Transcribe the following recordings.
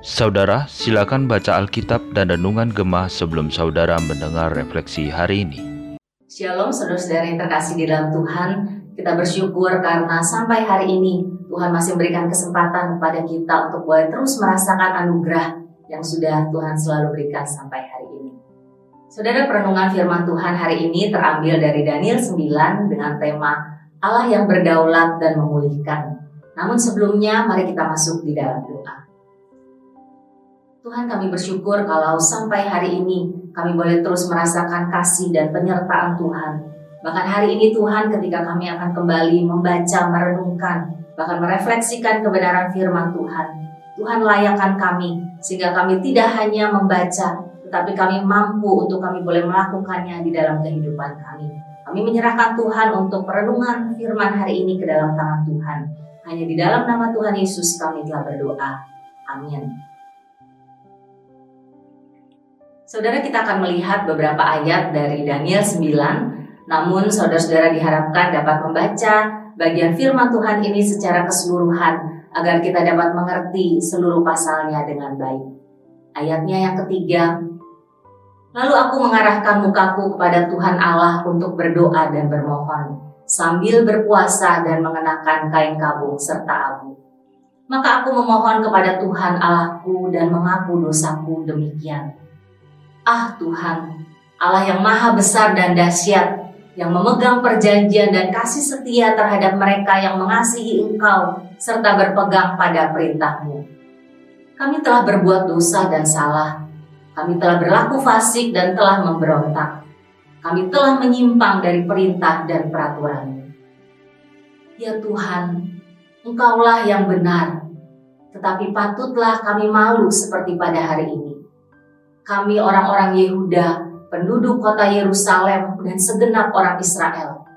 Saudara, silakan baca Alkitab dan Renungan Gemah sebelum saudara mendengar refleksi hari ini. Shalom saudara-saudara yang terkasih di dalam Tuhan, kita bersyukur karena sampai hari ini Tuhan masih memberikan kesempatan kepada kita untuk boleh terus merasakan anugerah yang sudah Tuhan selalu berikan sampai hari ini. Saudara perenungan firman Tuhan hari ini terambil dari Daniel 9 dengan tema Allah yang berdaulat dan memulihkan. Namun sebelumnya mari kita masuk di dalam doa. Tuhan kami bersyukur kalau sampai hari ini kami boleh terus merasakan kasih dan penyertaan Tuhan. Bahkan hari ini Tuhan ketika kami akan kembali membaca, merenungkan, bahkan merefleksikan kebenaran firman Tuhan. Tuhan layakkan kami sehingga kami tidak hanya membaca, tetapi kami mampu untuk kami boleh melakukannya di dalam kehidupan kami. Kami menyerahkan Tuhan untuk perenungan firman hari ini ke dalam tangan Tuhan. Hanya di dalam nama Tuhan Yesus kami telah berdoa. Amin. Saudara kita akan melihat beberapa ayat dari Daniel 9, namun saudara-saudara diharapkan dapat membaca bagian firman Tuhan ini secara keseluruhan agar kita dapat mengerti seluruh pasalnya dengan baik. Ayatnya yang ketiga, Lalu aku mengarahkan mukaku kepada Tuhan Allah untuk berdoa dan bermohon, sambil berpuasa dan mengenakan kain kabung serta abu. Maka aku memohon kepada Tuhan Allahku dan mengaku dosaku demikian Ah Tuhan, Allah yang maha besar dan dahsyat, yang memegang perjanjian dan kasih setia terhadap mereka yang mengasihi Engkau serta berpegang pada perintahmu. Kami telah berbuat dosa dan salah. Kami telah berlaku fasik dan telah memberontak. Kami telah menyimpang dari perintah dan peraturan. Ya Tuhan, Engkaulah yang benar, tetapi patutlah kami malu seperti pada hari ini kami orang-orang Yehuda, penduduk kota Yerusalem, dan segenap orang Israel.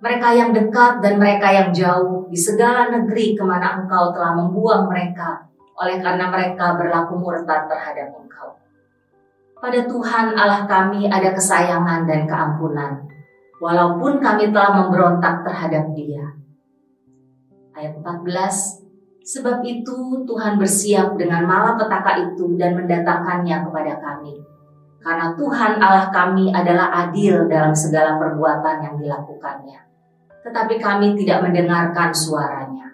Mereka yang dekat dan mereka yang jauh di segala negeri ke mana engkau telah membuang mereka oleh karena mereka berlaku murtad terhadap engkau. Pada Tuhan Allah kami ada kesayangan dan keampunan, walaupun kami telah memberontak terhadap dia. Ayat 14, Sebab itu Tuhan bersiap dengan malapetaka itu dan mendatangkannya kepada kami. Karena Tuhan Allah kami adalah adil dalam segala perbuatan yang dilakukannya. Tetapi kami tidak mendengarkan suaranya.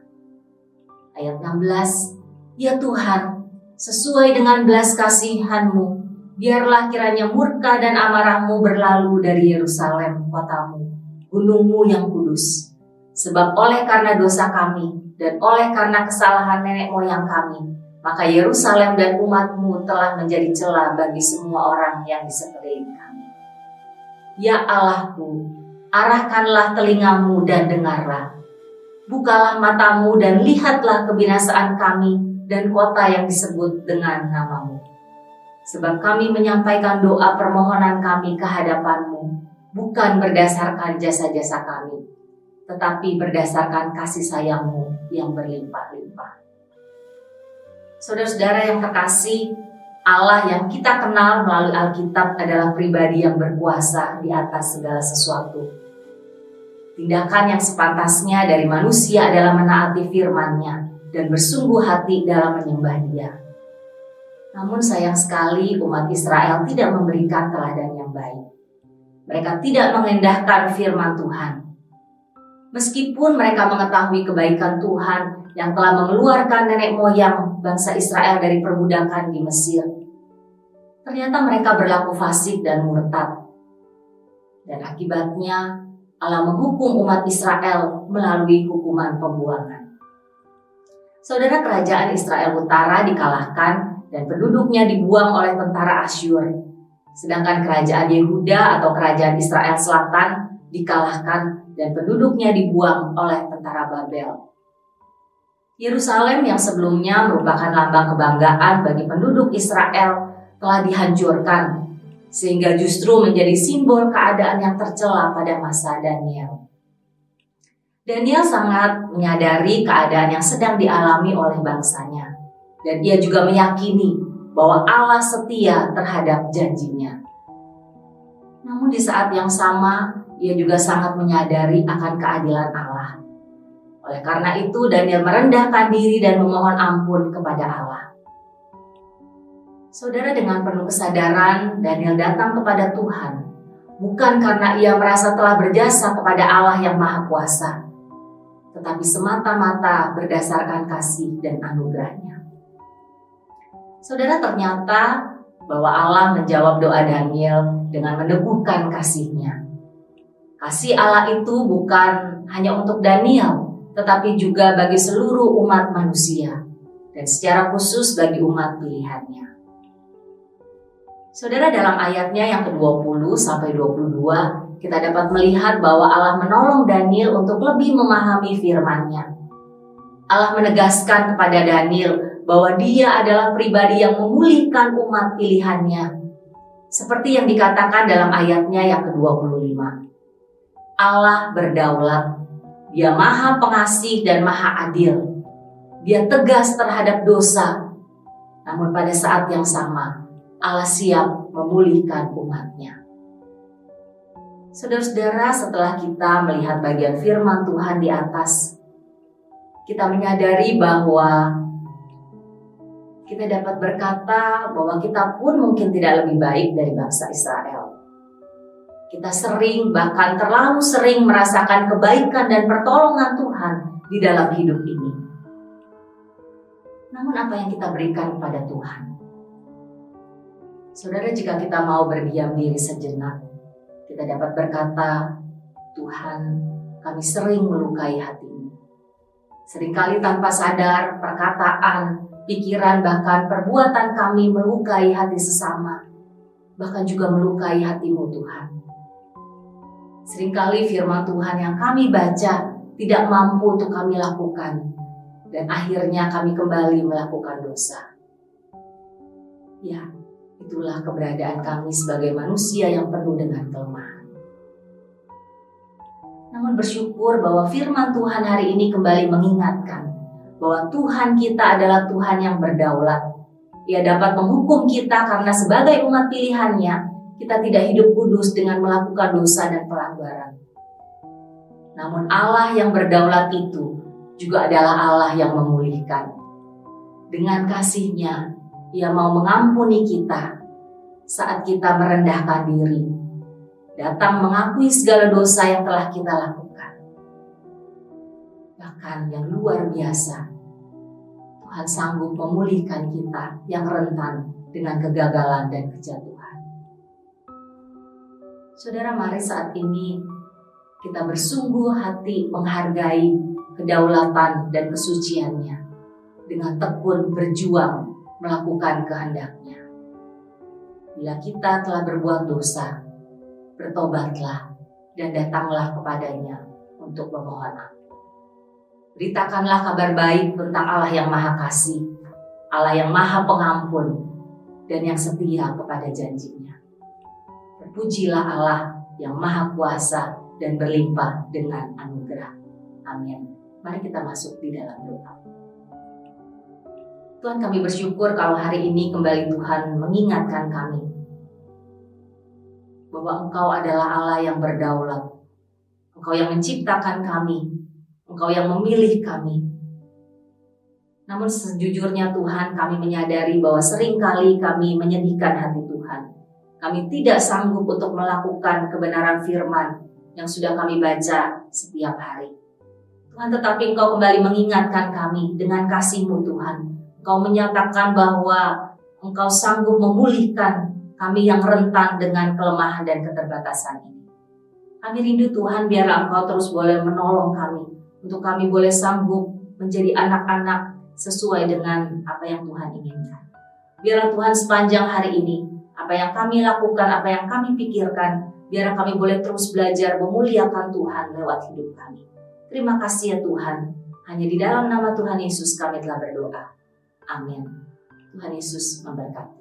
Ayat 16, Ya Tuhan, sesuai dengan belas kasihanmu, biarlah kiranya murka dan amarahmu berlalu dari Yerusalem, kotamu, gunungmu yang kudus. Sebab oleh karena dosa kami, dan oleh karena kesalahan nenek moyang kami, maka Yerusalem dan umatmu telah menjadi celah bagi semua orang yang di sekeliling kami. Ya Allahku, arahkanlah telingamu dan dengarlah. Bukalah matamu dan lihatlah kebinasaan kami dan kota yang disebut dengan namamu. Sebab kami menyampaikan doa permohonan kami ke hadapanmu, bukan berdasarkan jasa-jasa kami, tetapi berdasarkan kasih sayangmu yang berlimpah-limpah. Saudara-saudara yang terkasih, Allah yang kita kenal melalui Alkitab adalah pribadi yang berkuasa di atas segala sesuatu. Tindakan yang sepantasnya dari manusia adalah menaati firman-Nya dan bersungguh hati dalam menyembah Dia. Namun sayang sekali umat Israel tidak memberikan teladan yang baik. Mereka tidak mengendahkan firman Tuhan Meskipun mereka mengetahui kebaikan Tuhan yang telah mengeluarkan nenek moyang bangsa Israel dari perbudakan di Mesir, ternyata mereka berlaku fasik dan murtad. Dan akibatnya Allah menghukum umat Israel melalui hukuman pembuangan. Saudara kerajaan Israel Utara dikalahkan dan penduduknya dibuang oleh tentara Asyur. Sedangkan kerajaan Yehuda atau kerajaan Israel Selatan dikalahkan dan penduduknya dibuang oleh tentara Babel. Yerusalem yang sebelumnya merupakan lambang kebanggaan bagi penduduk Israel telah dihancurkan sehingga justru menjadi simbol keadaan yang tercela pada masa Daniel. Daniel sangat menyadari keadaan yang sedang dialami oleh bangsanya dan ia juga meyakini bahwa Allah setia terhadap janjinya. Namun di saat yang sama ia juga sangat menyadari akan keadilan Allah. Oleh karena itu Daniel merendahkan diri dan memohon ampun kepada Allah. Saudara dengan penuh kesadaran Daniel datang kepada Tuhan bukan karena ia merasa telah berjasa kepada Allah yang Maha Kuasa, tetapi semata-mata berdasarkan kasih dan anugerahnya. Saudara ternyata bahwa Allah menjawab doa Daniel dengan meneguhkan kasihnya. Kasih Allah itu bukan hanya untuk Daniel, tetapi juga bagi seluruh umat manusia, dan secara khusus bagi umat pilihannya. Saudara dalam ayatnya yang ke-20 sampai 22 kita dapat melihat bahwa Allah menolong Daniel untuk lebih memahami firman-Nya. Allah menegaskan kepada Daniel bahwa dia adalah pribadi yang memulihkan umat pilihannya. Seperti yang dikatakan dalam ayatnya yang ke-25. Allah berdaulat, dia maha pengasih dan maha adil. Dia tegas terhadap dosa, namun pada saat yang sama Allah siap memulihkan umatnya. Saudara-saudara, setelah kita melihat bagian firman Tuhan di atas, kita menyadari bahwa kita dapat berkata bahwa kita pun mungkin tidak lebih baik dari bangsa Israel. Kita sering, bahkan terlalu sering merasakan kebaikan dan pertolongan Tuhan di dalam hidup ini. Namun apa yang kita berikan kepada Tuhan? Saudara, jika kita mau berdiam diri sejenak, kita dapat berkata, Tuhan, kami sering melukai hatimu. Seringkali tanpa sadar, perkataan, pikiran, bahkan perbuatan kami melukai hati sesama, bahkan juga melukai hatimu Tuhan. Seringkali firman Tuhan yang kami baca tidak mampu untuk kami lakukan, dan akhirnya kami kembali melakukan dosa. Ya, Itulah keberadaan kami sebagai manusia yang penuh dengan kelemahan. Namun bersyukur bahwa firman Tuhan hari ini kembali mengingatkan bahwa Tuhan kita adalah Tuhan yang berdaulat. Ia dapat menghukum kita karena sebagai umat pilihannya, kita tidak hidup kudus dengan melakukan dosa dan pelanggaran. Namun Allah yang berdaulat itu juga adalah Allah yang memulihkan. Dengan kasihnya, ia mau mengampuni kita saat kita merendahkan diri, datang mengakui segala dosa yang telah kita lakukan. Bahkan yang luar biasa, Tuhan sanggup memulihkan kita yang rentan dengan kegagalan dan kejatuhan. Saudara, mari saat ini kita bersungguh hati menghargai kedaulatan dan kesuciannya dengan tekun berjuang melakukan kehendaknya. Bila kita telah berbuat dosa, bertobatlah dan datanglah kepadanya untuk memohon ampun. Beritakanlah kabar baik tentang Allah yang maha kasih, Allah yang maha pengampun, dan yang setia kepada janjinya. Terpujilah Allah yang maha kuasa dan berlimpah dengan anugerah. Amin. Mari kita masuk di dalam doa. Tuhan kami bersyukur kalau hari ini kembali Tuhan mengingatkan kami bahwa Engkau adalah Allah yang berdaulat. Engkau yang menciptakan kami. Engkau yang memilih kami. Namun sejujurnya Tuhan kami menyadari bahwa sering kali kami menyedihkan hati Tuhan. Kami tidak sanggup untuk melakukan kebenaran firman yang sudah kami baca setiap hari. Tuhan tetapi Engkau kembali mengingatkan kami dengan kasih-Mu Tuhan. Engkau menyatakan bahwa Engkau sanggup memulihkan kami yang rentan dengan kelemahan dan keterbatasan ini. Kami rindu Tuhan biarlah Engkau terus boleh menolong kami untuk kami boleh sanggup menjadi anak-anak sesuai dengan apa yang Tuhan inginkan. Biarlah Tuhan sepanjang hari ini apa yang kami lakukan, apa yang kami pikirkan, biarlah kami boleh terus belajar memuliakan Tuhan lewat hidup kami. Terima kasih ya Tuhan. Hanya di dalam nama Tuhan Yesus kami telah berdoa. Amin. Tuhan Yesus memberkati.